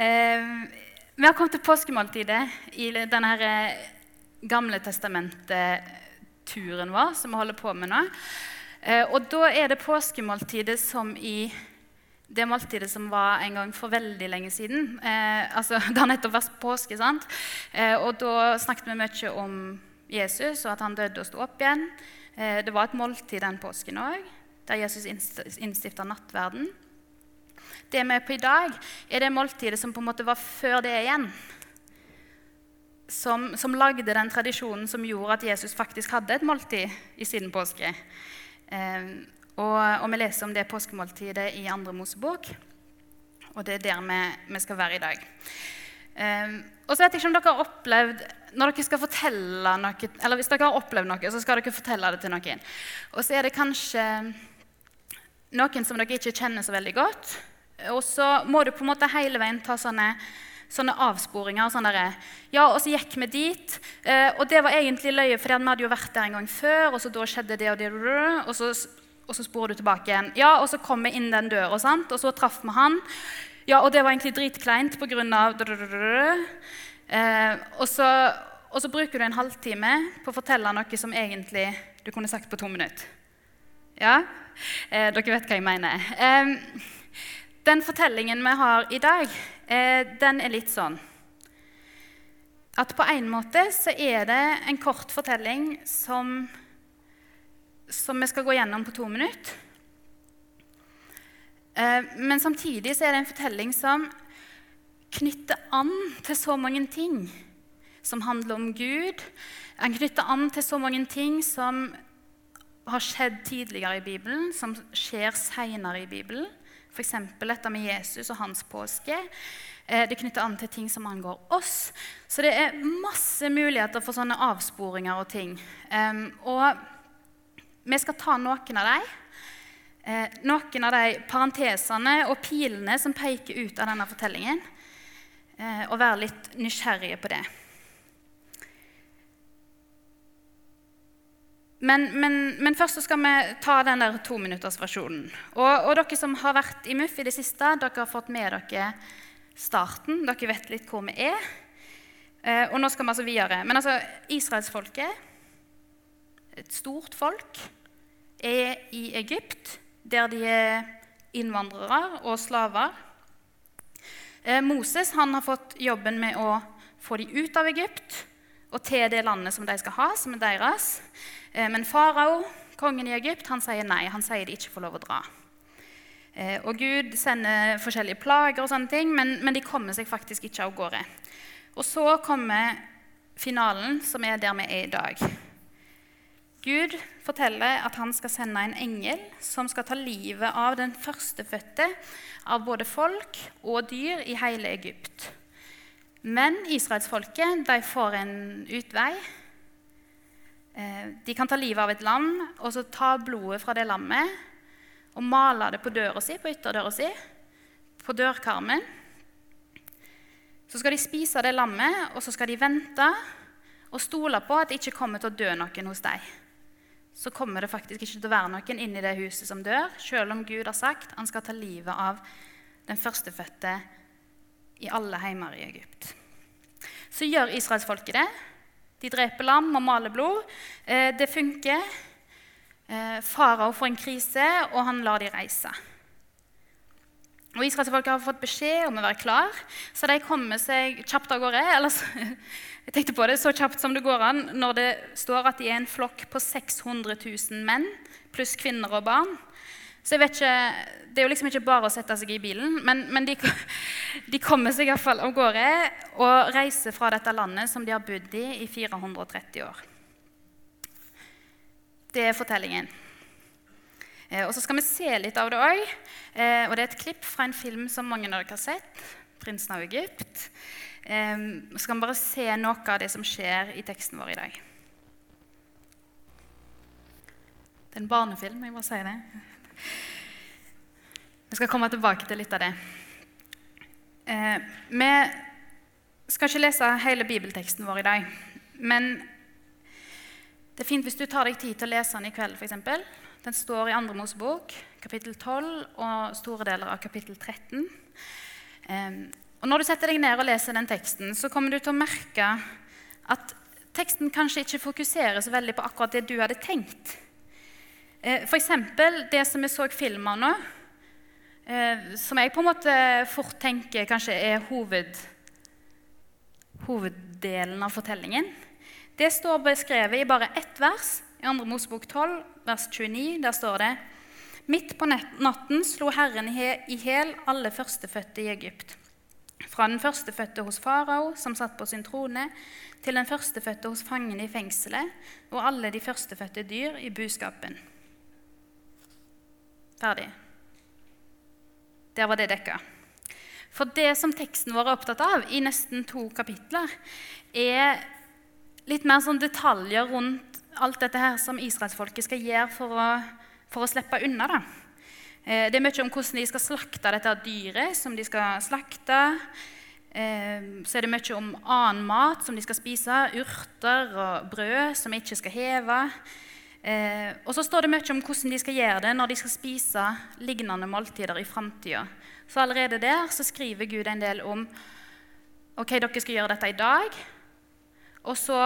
Eh, vi har kommet til påskemåltidet i denne eh, Gamle testamentet-turen vår som vi holder på med nå. Eh, og da er det påskemåltidet som i det måltidet som var en gang for veldig lenge siden. Eh, altså, Det har nettopp vært påske, sant? Eh, og da snakket vi mye om Jesus og at han døde og sto opp igjen. Eh, det var et måltid den påsken òg, der Jesus innstifta nattverden. Det vi er på i dag, er det måltidet som på en måte var før det igjen. Som, som lagde den tradisjonen som gjorde at Jesus faktisk hadde et måltid i siden påske. Eh, og, og, vi leser om det påskemåltidet i andre Mosebok. Og det er der vi, vi skal være i dag. Eh, og så vet jeg ikke om dere har opplevd når dere skal fortelle noe, eller Hvis dere har opplevd noe, så skal dere fortelle det til noen. Og så er det kanskje noen som dere ikke kjenner så veldig godt. Og så må du på en måte hele veien ta sånne, sånne avsporinger. Sånn der, ja, og så gikk vi dit. Eh, og det var egentlig løye, for vi hadde jo vært der en gang før. Og så da skjedde det og det, og så, og så sporer du tilbake igjen. Ja, og så kom vi inn den døra, og så traff vi han. Ja, og det var egentlig dritkleint på grunn av eh, og, så, og så bruker du en halvtime på å fortelle noe som egentlig du kunne sagt på to minutter. Ja? Eh, dere vet hva jeg mener. Eh, den fortellingen vi har i dag, eh, den er litt sånn at på en måte så er det en kort fortelling som, som vi skal gå gjennom på to minutter. Eh, men samtidig så er det en fortelling som knytter an til så mange ting som handler om Gud. Den knytter an til så mange ting som har skjedd tidligere i Bibelen, som skjer seinere i Bibelen. F.eks. dette med Jesus og hans påske. Eh, det knytter an til ting som angår oss. Så det er masse muligheter for sånne avsporinger og ting. Og vi skal ta noen av dem. Eh, noen av de parentesene og pilene som peker ut av denne fortellingen. Eh, og være litt nysgjerrige på det. Men, men, men, først så skal vi ta den der tominuttersversjonen. Og, og dere som har vært i MUF i det siste, dere har fått med dere starten. Dere vet litt hvor vi er. Eh, og nå skal vi altså videre. Men altså, israelsfolket, et stort folk, er i Egypt, der de er innvandrere og slaver. Eh, Moses han har fått jobben med å få dem ut av Egypt og til det landet som de skal ha, som er deres. Eh, men farao, kongen i Egypt, han sier nei. Han sier de ikke får lov å dra. Eh, og Gud sender forskjellige plager, og sånne ting, men, men de kommer seg faktisk ikke av gårde. Og så kommer finalen, som er der vi er i dag. Gud forteller at han skal sende en engel som skal ta livet av den førstefødte av både folk og dyr i hele Egypt. Men israelsfolket får en utvei. Eh, de kan ta livet av et lam og så ta blodet fra det lammet og male det på døra si, på ytterdøra si, på dørkarmen. Så skal de spise det lammet, og så skal de vente og stole på at det ikke kommer til å dø noen hos dem. Så kommer det faktisk ikke til å være noen inne i det huset som dør, selv om Gud har sagt han skal ta livet av den førstefødte i alle heimer i Egypt. Så gjør israelsfolket det. De dreper lam og maler blod. Eh, det funker. Eh, farao får en krise, og han lar de reise. Og Israelsfolket har fått beskjed om å være klar, så de kommer seg kjapt av gårde. Ellers, jeg tenkte på det så kjapt som det går an når det står at de er en flokk på 600 000 menn pluss kvinner og barn. Så jeg vet ikke, Det er jo liksom ikke bare å sette seg i bilen, men, men de, de, kommer seg iallfall av gårde og reiser fra dette landet som de har bodd i i 430 år. Det er fortellingen. Eh, og Så skal vi se litt av det òg. Eh, og det er et klipp fra en film som mange av dere har sett. 'Prinsen av Egypt'. Eh, så skal vi bare se noe av det som skjer i teksten vår i dag. Det er en barnefilm, jeg bare si det. Vi skal komme tilbake til litt av det. Eh, vi skal ikke lese hele bibelteksten vår i dag. Men det er fint hvis du tar deg tid til å lese den i kveld. Eksempel. den står i Andre Mosebok, kapittel 12 og store deler av kapittel 13. Eh, Og Når du setter deg ned og leser den teksten, så kommer du til å merke at teksten kanskje ikke fokuserer så veldig på akkurat det du hadde tenkt. Eh, F.eks. det som vi så film av nå, eh, som jeg på en måte fort tenker kanskje er hoved, hoveddelen av fortellingen. Det står beskrevet i bare ett vers, i 2. Mosebok 12, vers 29. Der står det Midt på natten slo Herren i hæl alle førstefødte i Egypt. Fra den førstefødte hos farao, som satt på sin trone, til den førstefødte hos fangene i fengselet, og alle de førstefødte dyr i buskapen. Ferdig. Der var det dekka. For det som teksten vår er opptatt av i nesten to kapitler, er litt mer sånn detaljer rundt alt dette her som israelsfolket skal gjøre for å, for å slippe unna. da. Eh, det er mye om hvordan de skal slakte dette dyret som de skal slakte. Eh, så er det mye om annen mat som de skal spise, urter og brød som ikke skal heve. Eh, og så står det mye om hvordan de skal gjøre det når de skal spise lignende måltider i framtida. Så allerede der så skriver Gud en del om ok, dere skal gjøre dette i dag. Og så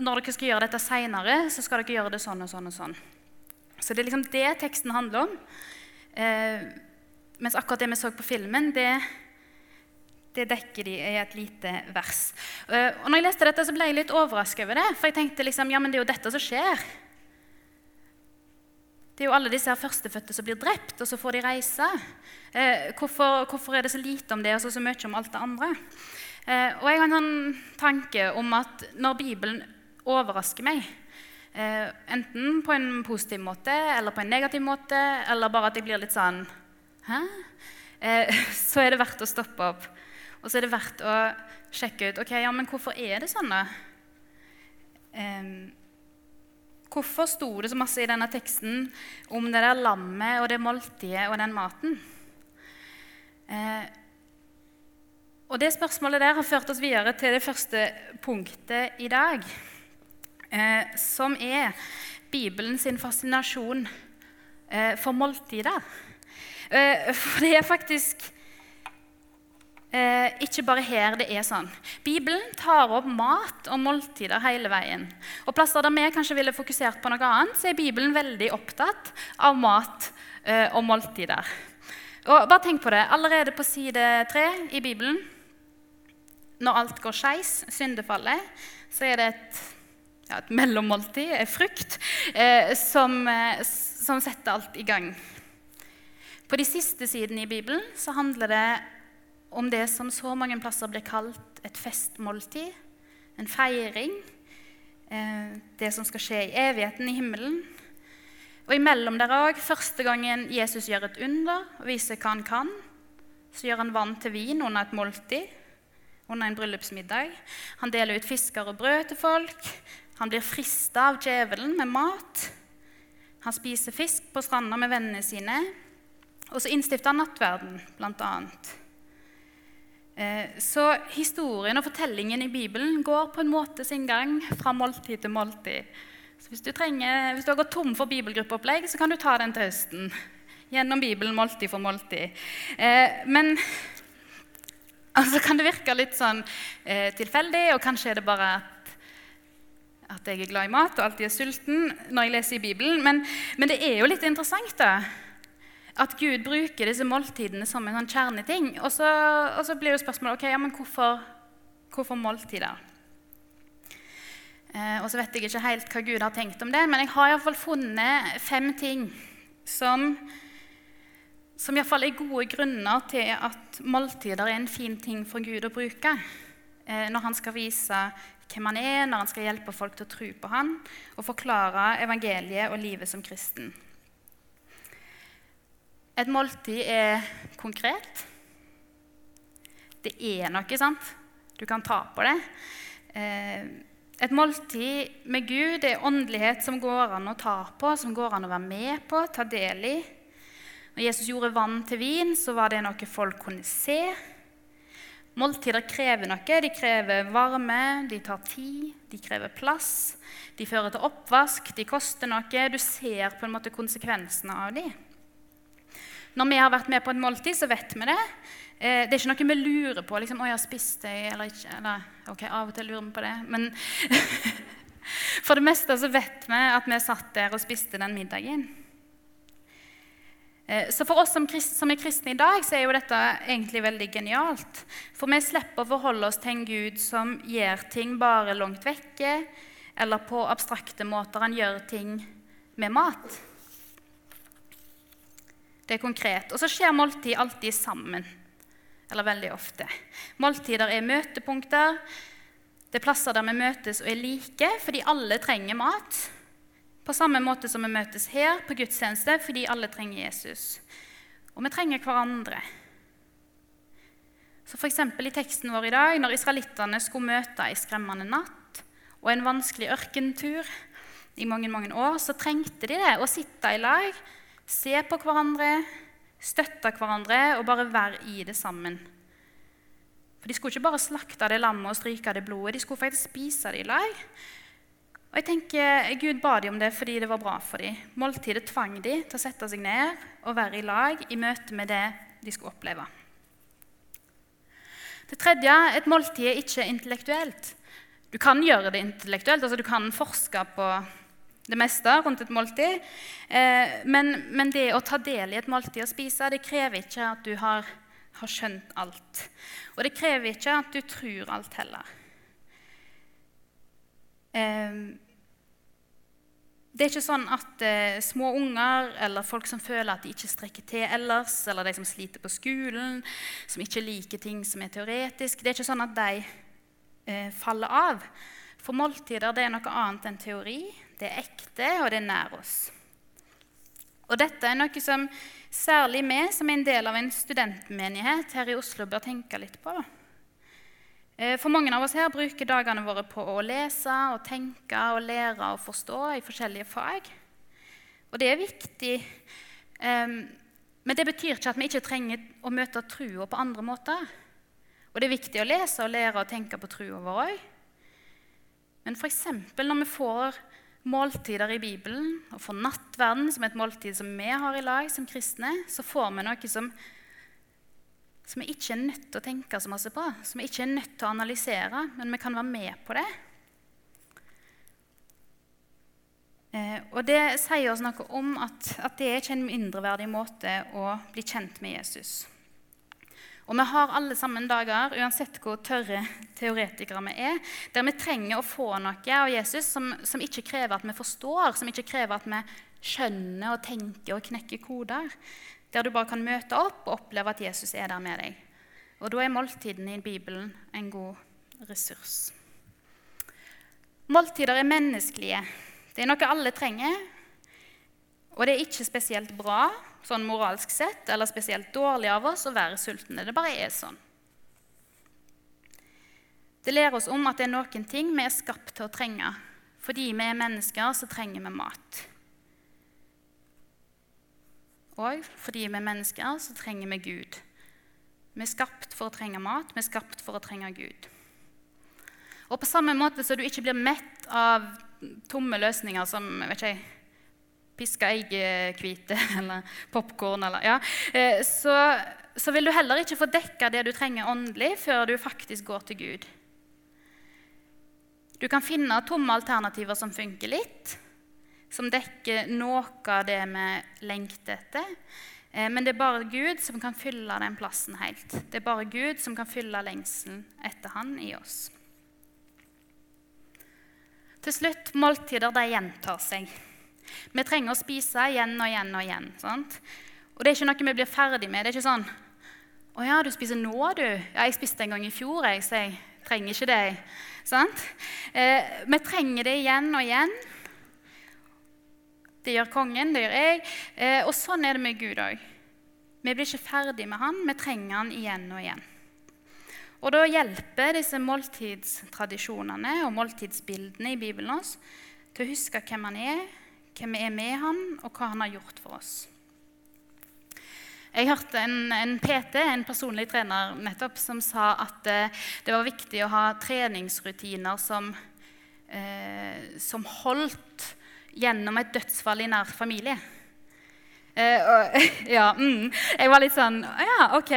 når dere skal gjøre dette seinere, så skal dere gjøre det sånn og sånn og sånn. Så det er liksom det teksten handler om. Eh, mens akkurat det vi så på filmen, det, det dekker de i et lite vers. Eh, og når jeg leste dette, så ble jeg litt overraska over det. For jeg tenkte liksom, ja, men det er jo dette som skjer. Det er jo alle disse her førstefødte som blir drept, og så får de reise. Eh, hvorfor, hvorfor, er det så lite om det og så, så mye om alt det andre? Eh, og jeg har en sånn tanke om at når Bibelen overrasker meg, Eh, enten på en positiv måte eller på en negativ måte, eller bare at jeg blir litt sånn Hæ? Eh, så er det verdt å stoppe opp. Og så er det verdt å sjekke ut ok, ja, men hvorfor er det sånn. da? Hvorfor sto det så masse i denne teksten om det der lammet og det måltidet og den maten? Eh, og det spørsmålet der har ført oss videre til det første punktet i dag eh, som er Bibelen sin fascinasjon eh, for måltider. Eh, for det er faktisk eh, ikke bare her det er sånn. Bibelen tar opp mat og måltider hele veien. Og plasser der vi kanskje ville fokusert på noe annet, så er Bibelen veldig opptatt av mat eh, og måltider. Og bare tenk på det. Allerede på side tre i Bibelen, når alt går skeis, syndefallet, så er det et ja, et mellommåltid, frukt, eh, som, eh, som, setter alt i gang. På de siste sidene i Bibelen så handler det om det som så mange plasser blir kalt et festmåltid, en feiring. Eh, det som skal skje i evigheten i himmelen. Og imellom der òg, første gangen Jesus gjør et under og viser hva han kan, så gjør han vann til vin under et måltid, under en bryllupsmiddag. Han deler ut fisker og brød til folk. Han blir frista av djevelen med mat. Han spiser fisk på stranda med vennene sine. Og så innstifter han nattverden, blant Eh, så historien og fortellingen i Bibelen går på en måte sin gang fra måltid til måltid. Så hvis du, trenger, hvis du har gått tom for bibelgruppeopplegg, så kan du ta den til høsten. Gjennom Bibelen måltid for måltid. Eh, men altså kan det virke litt sånn eh, tilfeldig, og kanskje er det bare at at jeg er glad i mat og alltid er sulten når jeg leser i Bibelen. Men, men det er jo litt interessant da, at Gud bruker disse måltidene som en sånn kjerneting. Og så, og så blir jo spørsmålet ok, ja, men hvorfor, hvorfor måltider? Eh, og så vet jeg ikke helt hva Gud har tenkt om det, men jeg har iallfall funnet fem ting som, som iallfall fall er gode grunner til at måltider er en fin ting for Gud å bruke eh, når han skal vise hvem han er, når han skal hjelpe folk til å tro på han, og forklare evangeliet og livet som kristen. Et måltid er konkret. Det er noe, sant? Du kan ta på det. Eh, et måltid med Gud er åndelighet som går an å ta på, som går an å være med på, ta del i. Når Jesus gjorde vann til vin, så var det noe folk kunne se. Måltider krever noe. De krever varme, de tar tid, de krever plass. De fører til oppvask, de koster noe. Du ser på en måte konsekvensene av dem. Når vi har vært med på et måltid, så vet vi det. Eh, det er ikke noe vi lurer på. liksom, 'Å, jeg har spist det, eller ikke.' Eller, ok, Av og til lurer vi på det. Men for det meste så vet vi at vi satt der og spiste den middagen. Eh, så for oss som, som, er kristne i dag, så er jo dette egentlig veldig genialt. For vi slipper å forholde oss til en Gud som gjør ting bare langt vekke, eller på abstrakte måter han gjør ting med mat. Det er konkret. Og så skjer måltid alltid sammen. Eller veldig ofte. Måltider er møtepunkter. Det er plasser der vi møtes og er like, fordi alle trenger mat. På samme måte som vi møtes her på gudstjeneste fordi alle trenger Jesus. Og vi trenger hverandre. Så F.eks. i teksten vår i dag, når israelittene skulle møte ei skremmende natt og en vanskelig ørkentur i mange mange år, så trengte de det, å sitte i lag, se på hverandre, støtte hverandre og bare være i det sammen. For De skulle ikke bare slakte det lammet og stryke det blodet, de skulle faktisk spise det i lag. Og jeg tenker, Gud ba dem om det fordi det var bra for dem. Måltidet tvang dem til å sette seg ned og være i lag i møte med det de skulle oppleve. Det tredje et måltid er ikke intellektuelt. Du kan gjøre det intellektuelt, altså du kan forske på det meste rundt et måltid. Eh, men, men, det å ta del i et måltid og spise det krever ikke at du har, har skjønt alt. Og det krever ikke at du tror alt heller. Eh, det er ikke sånn at eh, små unger eller folk som føler at de ikke strekker til ellers, eller de som sliter på skolen, som ikke liker ting som er teoretisk, det er ikke sånn at de eh, faller av. For måltider det er noe annet enn teori. Det er ekte, og det er nær oss. Og dette er noe som særlig vi, som er en del av en studentmenighet her i Oslo, bør tenke litt på. Eh, for mange av oss her bruker dagene våre på å lese og tenke og lære og forstå i forskjellige fag. Og det er viktig. Men det betyr ikke at vi ikke trenger å møte trua på andre måter. Og det er viktig å lese og lære og tenke på trua vår òg. Men f.eks. når vi får måltider i Bibelen og for nattverden, som er et måltid som vi har i lag som kristne, så får vi noe som som vi ikke er nødt til å tenke så masse på, som vi ikke er nødt til å analysere, men vi kan være med på det. Eh, og det sier oss noe om at, at det er ikke en mindreverdig måte å bli kjent med Jesus. Og vi har alle sammen dager, uansett hvor tørre teoretikere vi er, der vi trenger å få noe av Jesus som, som ikke krever at vi forstår, som ikke krever at vi skjønner og tenker og knekker koder, der du bare kan møte opp og oppleve at Jesus er der med deg. Og Da er måltidene i Bibelen en god ressurs. Måltider er menneskelige. Det er noe alle trenger. Og det er ikke spesielt bra sånn moralsk sett, eller spesielt dårlig av oss å være sultne. Det bare er sånn. Det lærer oss om at det er noen ting vi er skapt til å trenge. Fordi vi er mennesker, så trenger vi mat. Og fordi vi er mennesker, så trenger vi Gud. Vi er skapt for å trenge mat, vi er skapt for å trenge Gud. Og på samme måte så du ikke blir mett av tomme løsninger som vet ikke, piska eggehvite eller popkorn, ja, eh, så, så vil du heller ikke få dekka det du trenger åndelig, før du faktisk går til Gud. Du kan finne tomme alternativer som funker litt, som dekker noe av det vi lengter etter. Eh, men det er bare Gud som kan fylle den plassen helt. Det er bare Gud som kan fylle lengselen etter Han i oss. Til slutt måltider de gjentar seg. Vi trenger å spise igjen og igjen og igjen. Sant? Og det er ikke noe vi blir ferdig med. Det er ikke sånn 'Å ja, du spiser nå, du.' 'Ja, jeg spiste en gang i fjor, jeg, så jeg trenger ikke det.' Sant? Eh, vi trenger det igjen og igjen. Det gjør kongen, det gjør jeg. Eh, og sånn er det med Gud òg. Vi blir ikke ferdig med han, vi trenger han igjen og igjen. Og Da hjelper disse måltidstradisjonene og måltidsbildene i Bibelen oss til å huske hvem han er, hvem vi er med han, og hva han har gjort for oss. Jeg hørte en, en, PT, en personlig trener, nettopp, som sa at eh, det var viktig å ha treningsrutiner som, eh, som holdt gjennom et dødsfall i nær familie. Eh, og, ja, mm. Jeg var litt sånn Ja, OK.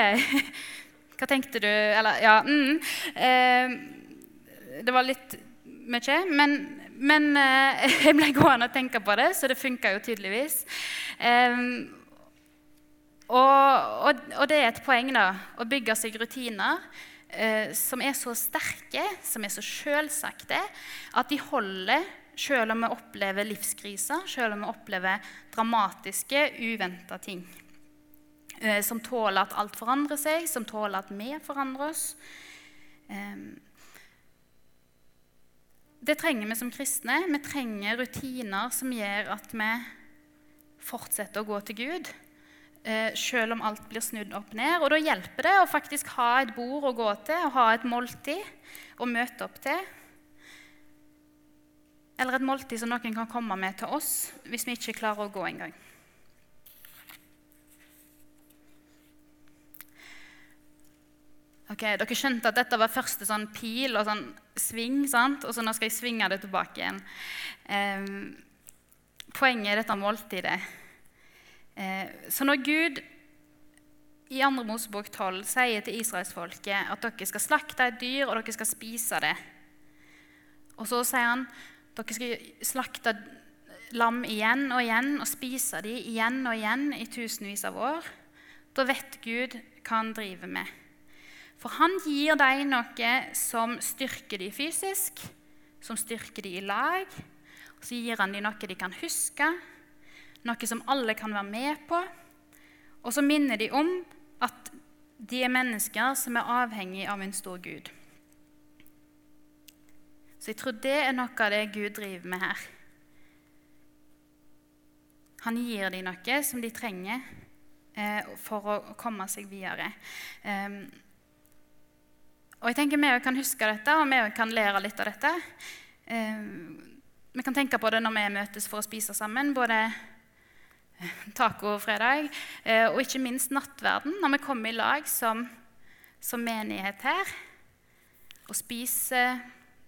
Hva tenkte du? Eller Ja. Mm. Eh, det var litt mye. Men, men eh, jeg ble gående og tenke på det, så det funka jo tydeligvis. Eh, og, og, og, det er et poeng da, å bygge seg rutiner eh, som er så sterke, som er så sjølsagte, at de holder selv om vi opplever livskriser, selv om vi opplever dramatiske, uventa ting. Eh, som tåler at alt forandrer seg, som tåler at vi forandrer oss. Eh, det trenger vi som kristne. Vi trenger rutiner som gjør at vi fortsetter å gå til Gud. Eh, selv om alt blir snudd opp ned. Og da hjelper det å faktisk ha et bord å gå til, og ha et måltid å møte opp til. Eller et måltid som noen kan komme med til oss hvis vi ikke klarer å gå engang. Ok, Dere skjønte at dette var første sånn pil og sånn sving, sant? og så nå skal jeg svinge det tilbake igjen. Eh, poenget er dette måltidet. Eh, så når Gud i 2. Mosebok 12 sier til israelsfolket at dere skal slakte et dyr og dere skal spise det, og så sier han dere skal slakte lam igjen og igjen og spise dem igjen og igjen i tusenvis av år, da vet Gud hva han driver med. For han gir dem noe som styrker dem fysisk, som styrker dem i lag. Og så gir han dem noe de kan huske, noe som alle kan være med på. Og så minner de om at de er mennesker som er avhengig av en stor Gud. Så jeg tror det er noe av det Gud driver med her. Han gir dem noe som de trenger eh, for å komme seg videre. Um, og jeg tenker Vi kan huske dette, og vi kan lære litt av dette. Eh, vi kan tenke på det når vi møtes for å spise sammen, både taco tacofredag eh, og ikke minst nattverden, når vi kommer i lag som, som menighet her og spiser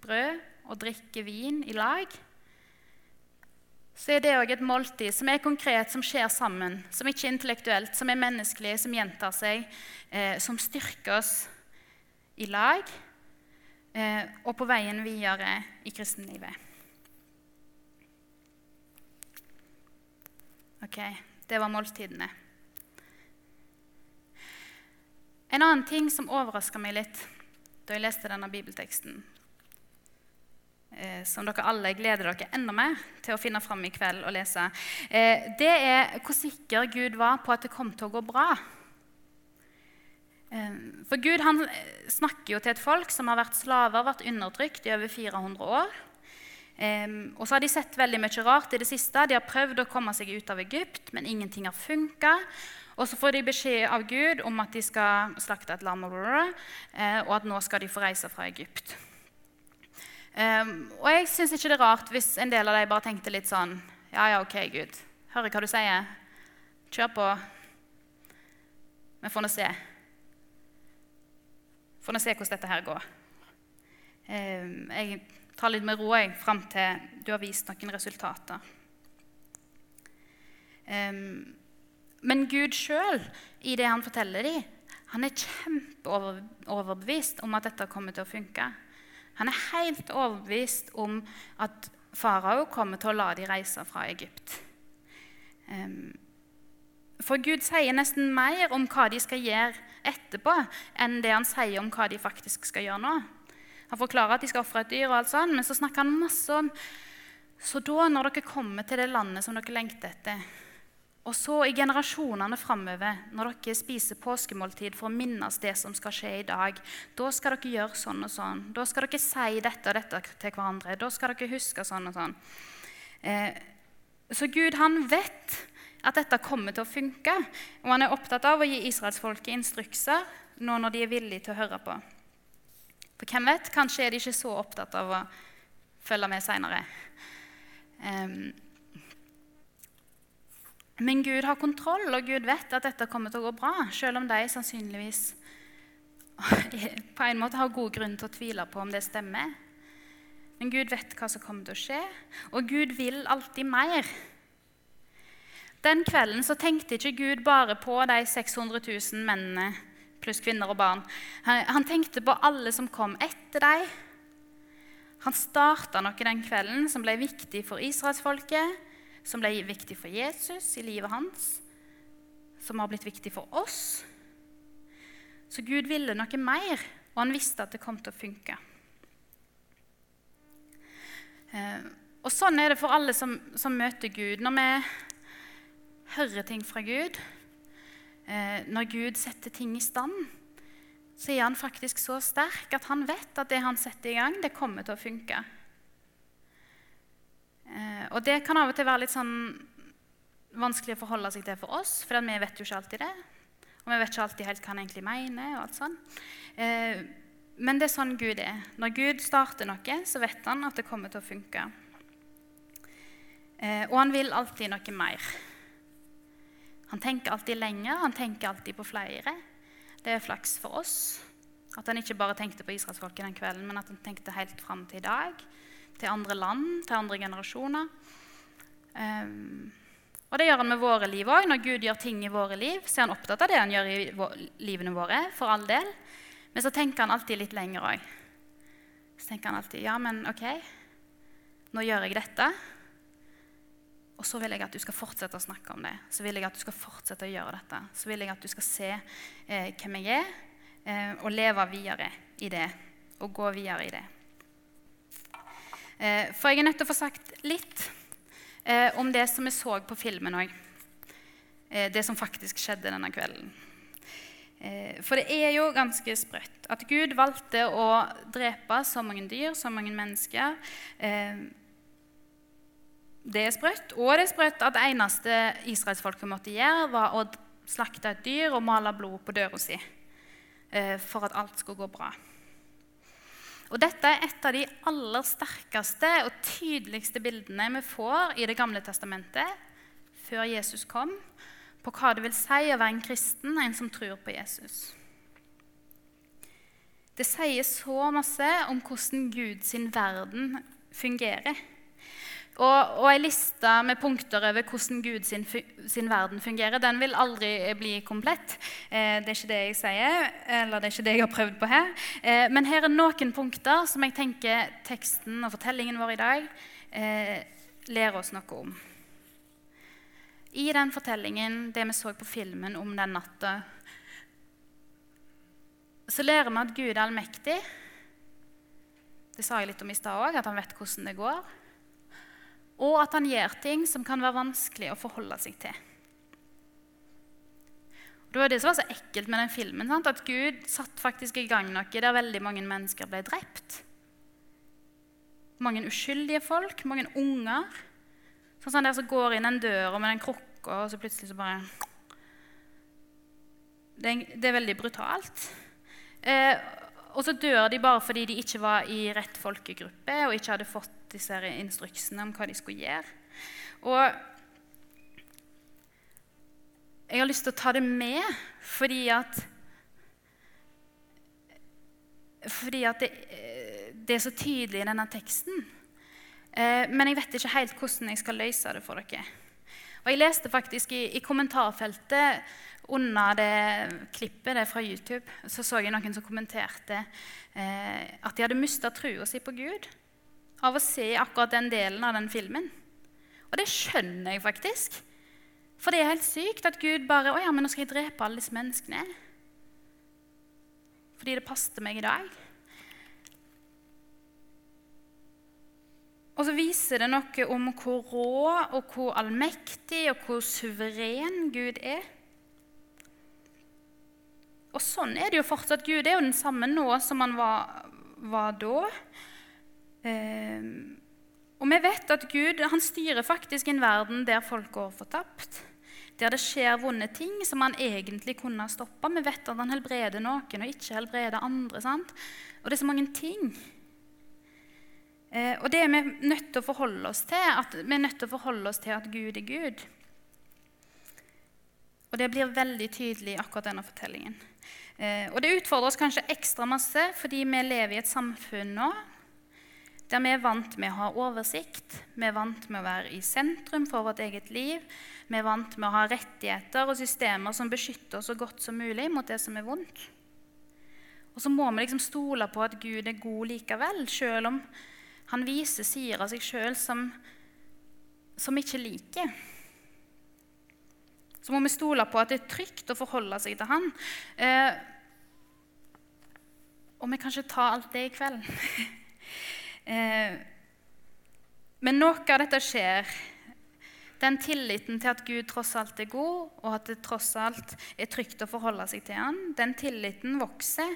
brød og drikker vin i lag. Så er det òg et måltid som er konkret, som skjer sammen. Som ikke er intellektuelt, som er menneskelig, som gjentar seg, eh, som styrker oss i lag eh, og på veien videre i kristenlivet. Ok, det var måltidene. En annen ting som overraska meg litt da jeg leste denne bibelteksten, eh, som dere alle gleder dere enda mer til å finne fram i kveld og lese, eh, det er hvor sikker Gud var på at det kom til å gå bra. Ehm, for Gud han eh, snakker jo til et folk som har vært slaver, vært undertrykt i over 400 år. Ehm, og så har de sett veldig mye rart i det siste. De har prøvd å komme seg ut av Egypt, men ingenting har funka. Og så får de beskjed av Gud om at de skal slakte et lam, eh, og at nå skal de få reise fra Egypt. Ehm, og jeg syns ikke det er rart hvis en del av dem bare tenkte litt sånn Ja, ja, OK, Gud. Hører hva du sier. Kjør på. Vi får nå se. For nå se hvordan dette her går. Ehm, jeg tar litt med ro jeg, fram til du har vist noen resultater. Ehm, men Gud sjøl, i det han forteller dem, han er kjempeoverbevist om at dette kommer til å funke. Han er helt overbevist om at farao kommer til å la dem reise fra Egypt. Ehm, for Gud sier nesten mer om hva de skal gjøre etterpå, enn det han sier om hva de faktisk skal gjøre nå. Han forklarer at de skal ofre et dyr, og alt sånt, men så snakker han masse om Så da, når dere kommer til det landet som dere lengter etter, og så i generasjonene framover, når dere spiser påskemåltid for å minnes det som skal skje i dag, da skal dere gjøre sånn og sånn. Da skal dere si dette og dette til hverandre. Da skal dere huske sånn og sånn. Eh, så Gud, han vet at dette kommer til å funke. Og han er opptatt av å gi israelsfolket instrukser nå når de er villige til å høre på. For hvem vet, kanskje er de ikke så opptatt av å følge med seinere. Um, men Gud har kontroll, og Gud vet at dette kommer til å gå bra, selv om de sannsynligvis på en måte har god grunn til å tvile på om det stemmer. Men Gud vet hva som kommer til å skje, og Gud vil alltid mer. Den kvelden så tenkte ikke Gud bare på de 600 000 mennene pluss kvinner og barn. Han, tenkte på alle som kom etter dem. Han starta noe den kvelden som ble viktig for israelsfolket, som ble viktig for Jesus i livet hans, som har blitt viktig for oss. Så Gud ville noe mer, og han visste at det kom til å funke. Eh, og sånn er det for alle som, som møter Gud. Når vi hører ting fra Gud, eh, når Gud setter ting i stand, så er han faktisk så sterk at han vet at det han setter i gang, det kommer til å funke. Eh, og det kan av og til være litt sånn vanskelig å forholde seg til for oss, for vi vet jo ikke alltid det. Og vi vet ikke alltid helt hva han egentlig mener. og alt sånt. Eh, men det er sånn Gud er. Når Gud starter noe, så vet han at det kommer til å funke. Og han vil alltid noe mer. Han tenker alltid lenger, han tenker alltid på flere. Det er flaks for oss at han ikke bare tenkte på israelsfolket den kvelden, men at han tenkte helt fram til i dag, til andre land, til andre generasjoner. Um, og det gjør han med våre liv òg. Når Gud gjør ting i våre liv, så er han opptatt av det han gjør i livene våre, for all del. Men så tenker han alltid litt lenger òg. Så tenker han alltid ja, men OK, nå gjør jeg dette. Og så vil jeg at du skal fortsette å snakke om det. Så vil jeg at du skal fortsette å gjøre dette. Så vil jeg at du skal se eh, hvem jeg er, eh, og leve videre i det. Og gå videre i det. Eh, for jeg er nødt til å få sagt litt eh, om det som vi så på filmen òg. Eh, det som faktisk skjedde denne kvelden. Eh, for det er jo ganske sprøtt at Gud valgte å drepe så mange dyr, så mange mennesker. Det er sprøtt. Og det er sprøtt at det eneste israelsfolket måtte gjøre, var å slakte et dyr og male blod på døra si eh, for at alt skulle gå bra. Og Dette er et av de aller sterkeste og tydeligste bildene vi får i Det gamle testamentet før Jesus kom, på hva det vil si å være en kristen, en som tror på Jesus. Det sier så masse om hvordan Guds verden fungerer. Og, og ei liste med punkter over hvordan Gud sin, sin, verden fungerer, den vil aldri bli komplett. Eh, det er ikke det jeg sier, eller det er ikke det jeg har prøvd på her. Eh, men her er noen punkter som jeg tenker teksten og fortellingen vår i dag eh, lærer oss noe om. I den fortellingen, det vi så på filmen om den natta, så lærer vi at Gud er allmektig. Det sa jeg litt om i stad òg, at han vet hvordan det går og at han gjør ting som kan være vanskelig å forholde seg til. Det var det som var så ekkelt med den filmen, sant? at Gud satt faktisk i gang noe der veldig mange mennesker ble drept. Mange uskyldige folk, mange unger. Sånn, sånn der som går inn en dør med den krukka, og så plutselig så bare Det er, det er veldig brutalt. Eh, og så dør de bare fordi de ikke var i rett folkegruppe og ikke hadde fått disse instruksene om hva de skulle gjøre. Og jeg har lyst til å ta det med fordi at Fordi at det, det er så tydelig i denne teksten. Eh, men jeg vet ikke helt hvordan jeg skal løse det for dere. Og Jeg leste faktisk i, i kommentarfeltet under det klippet det fra YouTube så så jeg noen som kommenterte eh, at de hadde mista trua si på Gud av å se akkurat den delen av den filmen. Og det skjønner jeg faktisk. For det er helt sykt at Gud bare Å ja, men nå skal jeg drepe alle disse menneskene. Fordi det passet meg i dag. Og så viser det noe om hvor rå og hvor allmektig og hvor suveren Gud er. Og sånn er det jo fortsatt. Gud er jo den samme nå som han var, var da. Eh, og vi vet at Gud han styrer faktisk en verden der folk går fortapt. Der det skjer vonde ting som han egentlig kunne ha stoppa. Vi vet at han helbreder noen og ikke helbreder andre. Sant? Og det er så mange ting. Eh, og det er vi nødt til å forholde oss til. At vi er nødt til å forholde oss til at Gud er Gud. Og det blir veldig tydelig i akkurat denne fortellingen. Eh, og det utfordrer oss kanskje ekstra masse fordi vi lever i et samfunn nå Der vi er vant med å ha oversikt, vi er vant med å være i sentrum for vårt eget liv. Vi er vant med å ha rettigheter og systemer som beskytter oss så godt som mulig mot det som er vondt. Og så må vi liksom stole på at Gud er god likevel, selv om han viser sider av seg sjøl som, som ikke liker. Så må vi stole på at det er trygt å forholde seg til han. Eh, og vi kan ikke ta alt det i kveld. eh, men noe av dette skjer. Den tilliten til at Gud tross alt er god, og at det tross alt er trygt å forholde seg til han, den tilliten vokser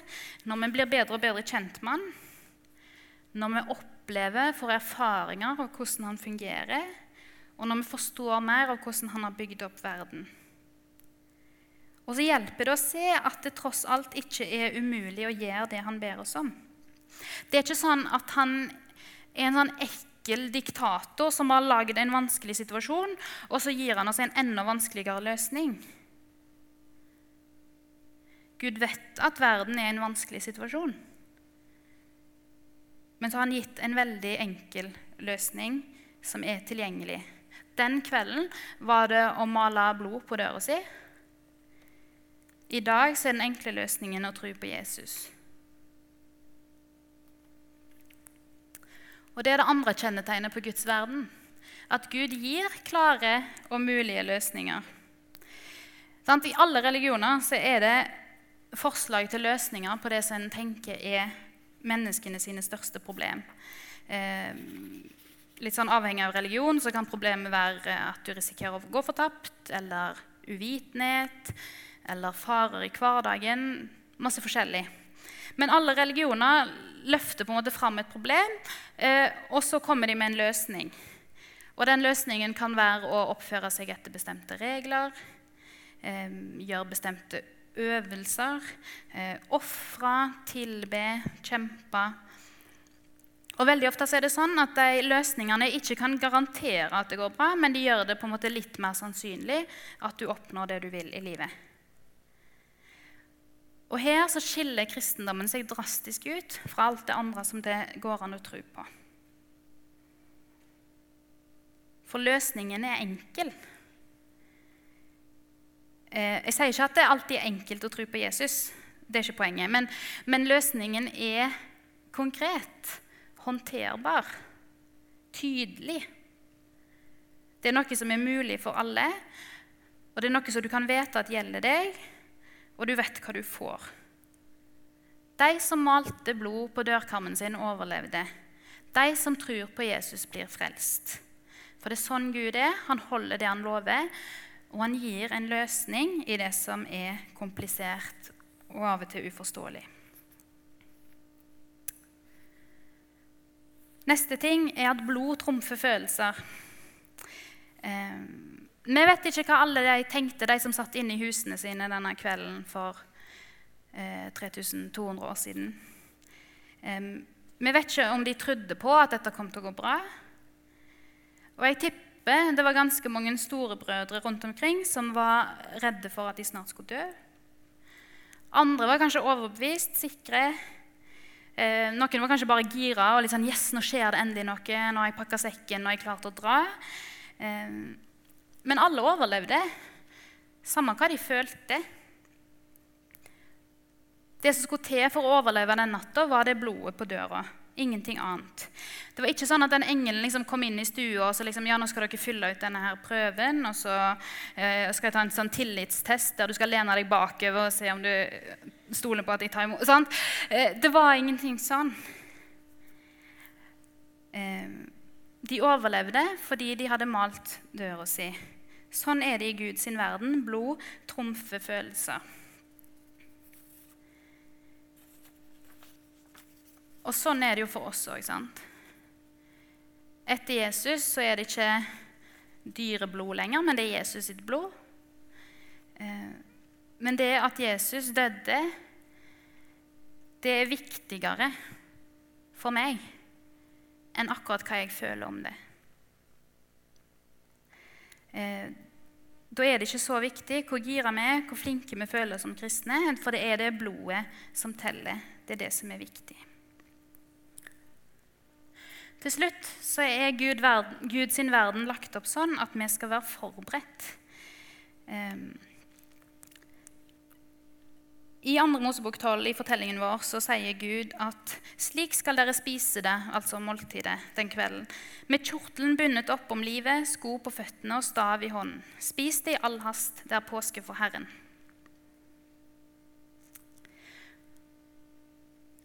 når vi blir bedre og bedre kjent med han. Når vi opplever, får erfaringer av hvordan han fungerer, og når vi forstår mer av hvordan han har bygd opp verden. Og så hjelper det å se at det tross alt ikke er umulig å gjøre det han ber oss om. Det er ikke sånn at han er en sånn ekkel diktator som har laget en vanskelig situasjon, og så gir han oss en enda vanskeligere løsning. Gud vet at verden er en vanskelig situasjon. Men så har han gitt en veldig enkel løsning som er tilgjengelig. Den kvelden var det å male blod på døra si. I dag er den enkle løsningen å tro på Jesus. Og Det er det andre kjennetegnet på Guds verden. At Gud gir klare og mulige løsninger. I alle religioner er det forslag til løsninger på det som en tenker er menneskene sine største problem. Eh, litt sånn Avhengig av religion så kan problemet være at du risikerer å gå fortapt, eller uvitenhet, eller farer i hverdagen. Masse forskjellig. Men alle religioner løfter på en måte fram et problem, eh, og så kommer de med en løsning. Og den løsningen kan være å oppføre seg etter bestemte regler, eh, gjøre bestemte øvelser, eh, ofre, tilbe, kjempe. Og veldig ofte er det sånn at de løsningene ikke kan garantere at det går bra, men de gjør det på en måte litt mer sannsynlig at du oppnår det du vil i livet. Og Her så skiller kristendommen seg drastisk ut fra alt det andre som det går an å tro på. For løsningen er enkel. Eh, jeg sier ikke at det alltid er enkelt å tro på Jesus, det er ikke poenget. Men, men løsningen er konkret, håndterbar, tydelig. Det er noe som er mulig for alle, og det er noe som du kan vite at gjelder deg og du vet hva du får. De som malte blod på dørkarmen sin, overlevde. De som tror på Jesus, blir frelst. For det er sånn Gud er. Han holder det han lover, og han gir en løsning i det som er komplisert og av og til uforståelig. Neste ting er at blod trumfer følelser. Eh, vi vet ikke hva alle de tenkte, de som satt inne i husene sine denne kvelden for eh, 3200 år siden. Eh, vi vet ikke om de trodde på at dette kom til å gå bra. Og jeg tipper det var ganske mange storebrødre rundt omkring som var redde for at de snart skulle dø. Andre var kanskje overbevist, sikre. Eh, noen var kanskje bare gira og litt sånn Yes, nå skjer det endelig noe. Nå har jeg pakka sekken, nå er jeg klar til å dra. Eh, men alle overlevde, samme hva de følte. Det som skulle til for å overleve den natta, var det blodet på døra. Ingenting annet. Det var ikke sånn at den engelen liksom kom inn i stua og så liksom, ja, nå skal dere fylle ut denne her prøven. Og så eh, skal jeg ta en sånn tillitstest der du skal lene deg bakover og se om du stoler på at jeg tar imot. Sant? Eh, det var ingenting sånn. Eh, de overlevde fordi de hadde malt døra si. Sånn er det i Guds verden. Blod trumfer følelser. Og sånn er det jo for oss òg. Etter Jesus så er det ikke dyreblod lenger, men det er Jesus sitt blod. Eh, men det at Jesus døde, det er viktigere for meg enn akkurat hva jeg føler om det. Eh, da er det ikke så viktig hvor gira vi er, hvor flinke vi føler oss som kristne, for det er det blodet som teller. Det er det som er viktig. Til slutt så er Gud, verden, Gud verden lagt opp sånn at vi skal være forberedt. Um, I 2. Mosebok 12 i fortellingen vår så sier Gud at slik skal dere spise det, altså måltidet, den kvelden, med kjortelen bundet opp om livet, sko på føttene og stav i hånden. Spis det i all hast, det er påske for Herren.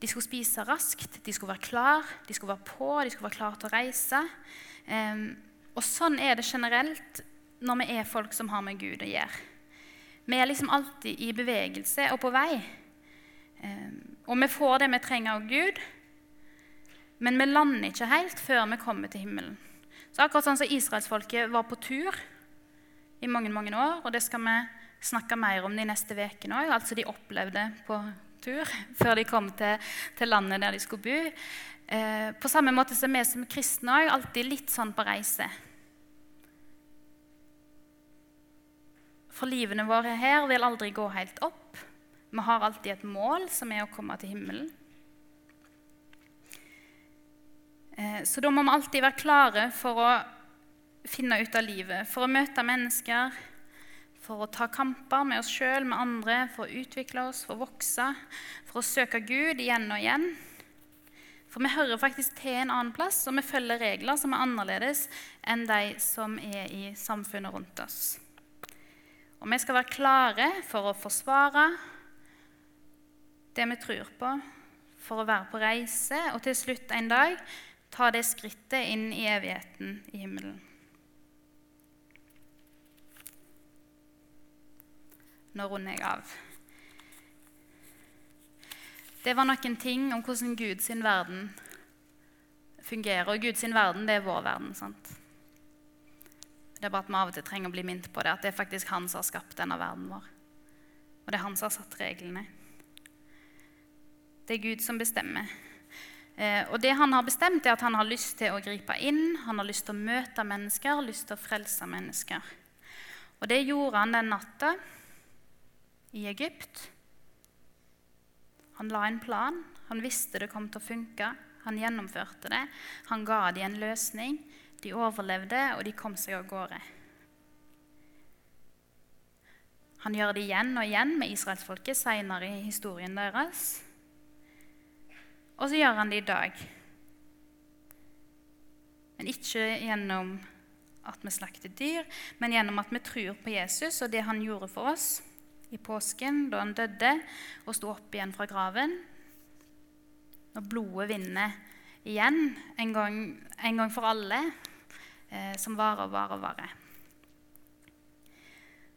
De skulle spise raskt, de skulle være klar, de skulle være på, de skulle være klar til å reise. Og sånn er det generelt når vi er folk som har med Gud å gjøre. Vi er liksom alltid i bevegelse og på vei. Og vi får det vi trenger av Gud, men vi lander ikke helt før vi kommer til himmelen. Så akkurat sånn som Israelsfolket var på tur i mange mange år, og det skal vi snakke mer om de neste ukene òg. Altså de opplevde på tur før de kom til, til landet der de skulle bo. Eh, på samme måte som vi som kristne òg alltid litt sånn på reise. For livene våre her vil aldri gå helt opp. Vi har alltid et mål, som er å komme til himmelen. Eh, så da må vi alltid være klare for å finne ut av livet, for å møte mennesker for å ta kamper med oss sjøl, med andre, for å utvikle oss, for å vokse, for å søke Gud igjen og igjen. For vi hører faktisk til en annen plass, og vi følger regler som er annerledes enn de som er i samfunnet rundt oss. Og vi skal være klare for å forsvare det vi tror på, for å være på reise og til slutt en dag ta det skrittet inn i evigheten i himmelen. Nå runder jeg av. Det var noen ting om hvordan Guds verden fungerer. Og Guds verden, det er vår verden. sant? Det er bare at vi av og til trenger å bli minnet på det, at det er faktisk han som har skapt denne verden vår. Og det er han som har satt reglene. Det er Gud som bestemmer. Eh, og det han har bestemt, er at han har lyst til å gripe inn, han har lyst til å møte mennesker, lyst til å frelse mennesker. Og det gjorde han den natta i Egypt. Han la en plan. Han visste det kom til å funke. Han gjennomførte det. Han ga dem en løsning. De overlevde, og de kom seg av gårde. Han gjør det igjen og igjen med israelsfolket seinere i historien deres. Og så gjør han det i dag. Men ikke gjennom at vi slakter dyr, men gjennom at vi tror på Jesus og det han gjorde for oss i påsken, da han døde og sto opp igjen fra graven. Når blodet vinner igjen, en gang, en gang for alle, eh, som varer og varer og varer.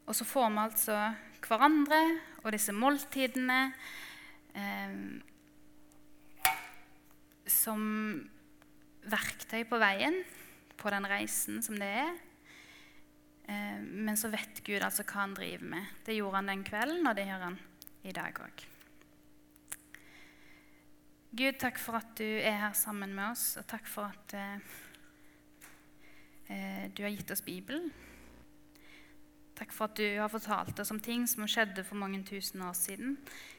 Og så får vi altså hverandre og disse måltidene eh, som verktøy på veien, på den reisen som det er. Eh, men så vet Gud altså hva han driver med. Det gjorde han den kvelden, og det gjør han i dag òg. Gud, takk for at du er her sammen med oss, og takk for at eh, eh, du har gitt oss Bibelen. Takk for at du har fortalt oss om ting som skjedde for mange tusen år siden,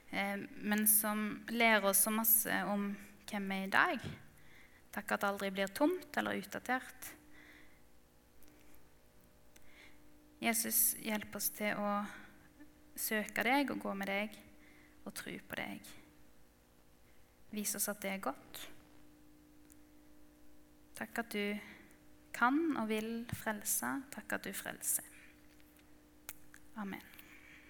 eh, men som lærer oss så masse om hvem vi er i dag. Takk at det aldri blir tomt eller utdatert. Jesus, hjelp oss til å søke deg og gå med deg og tro på deg. Vis oss at det er godt. Takk at du kan og vil frelse. Takk at du frelser. Amen.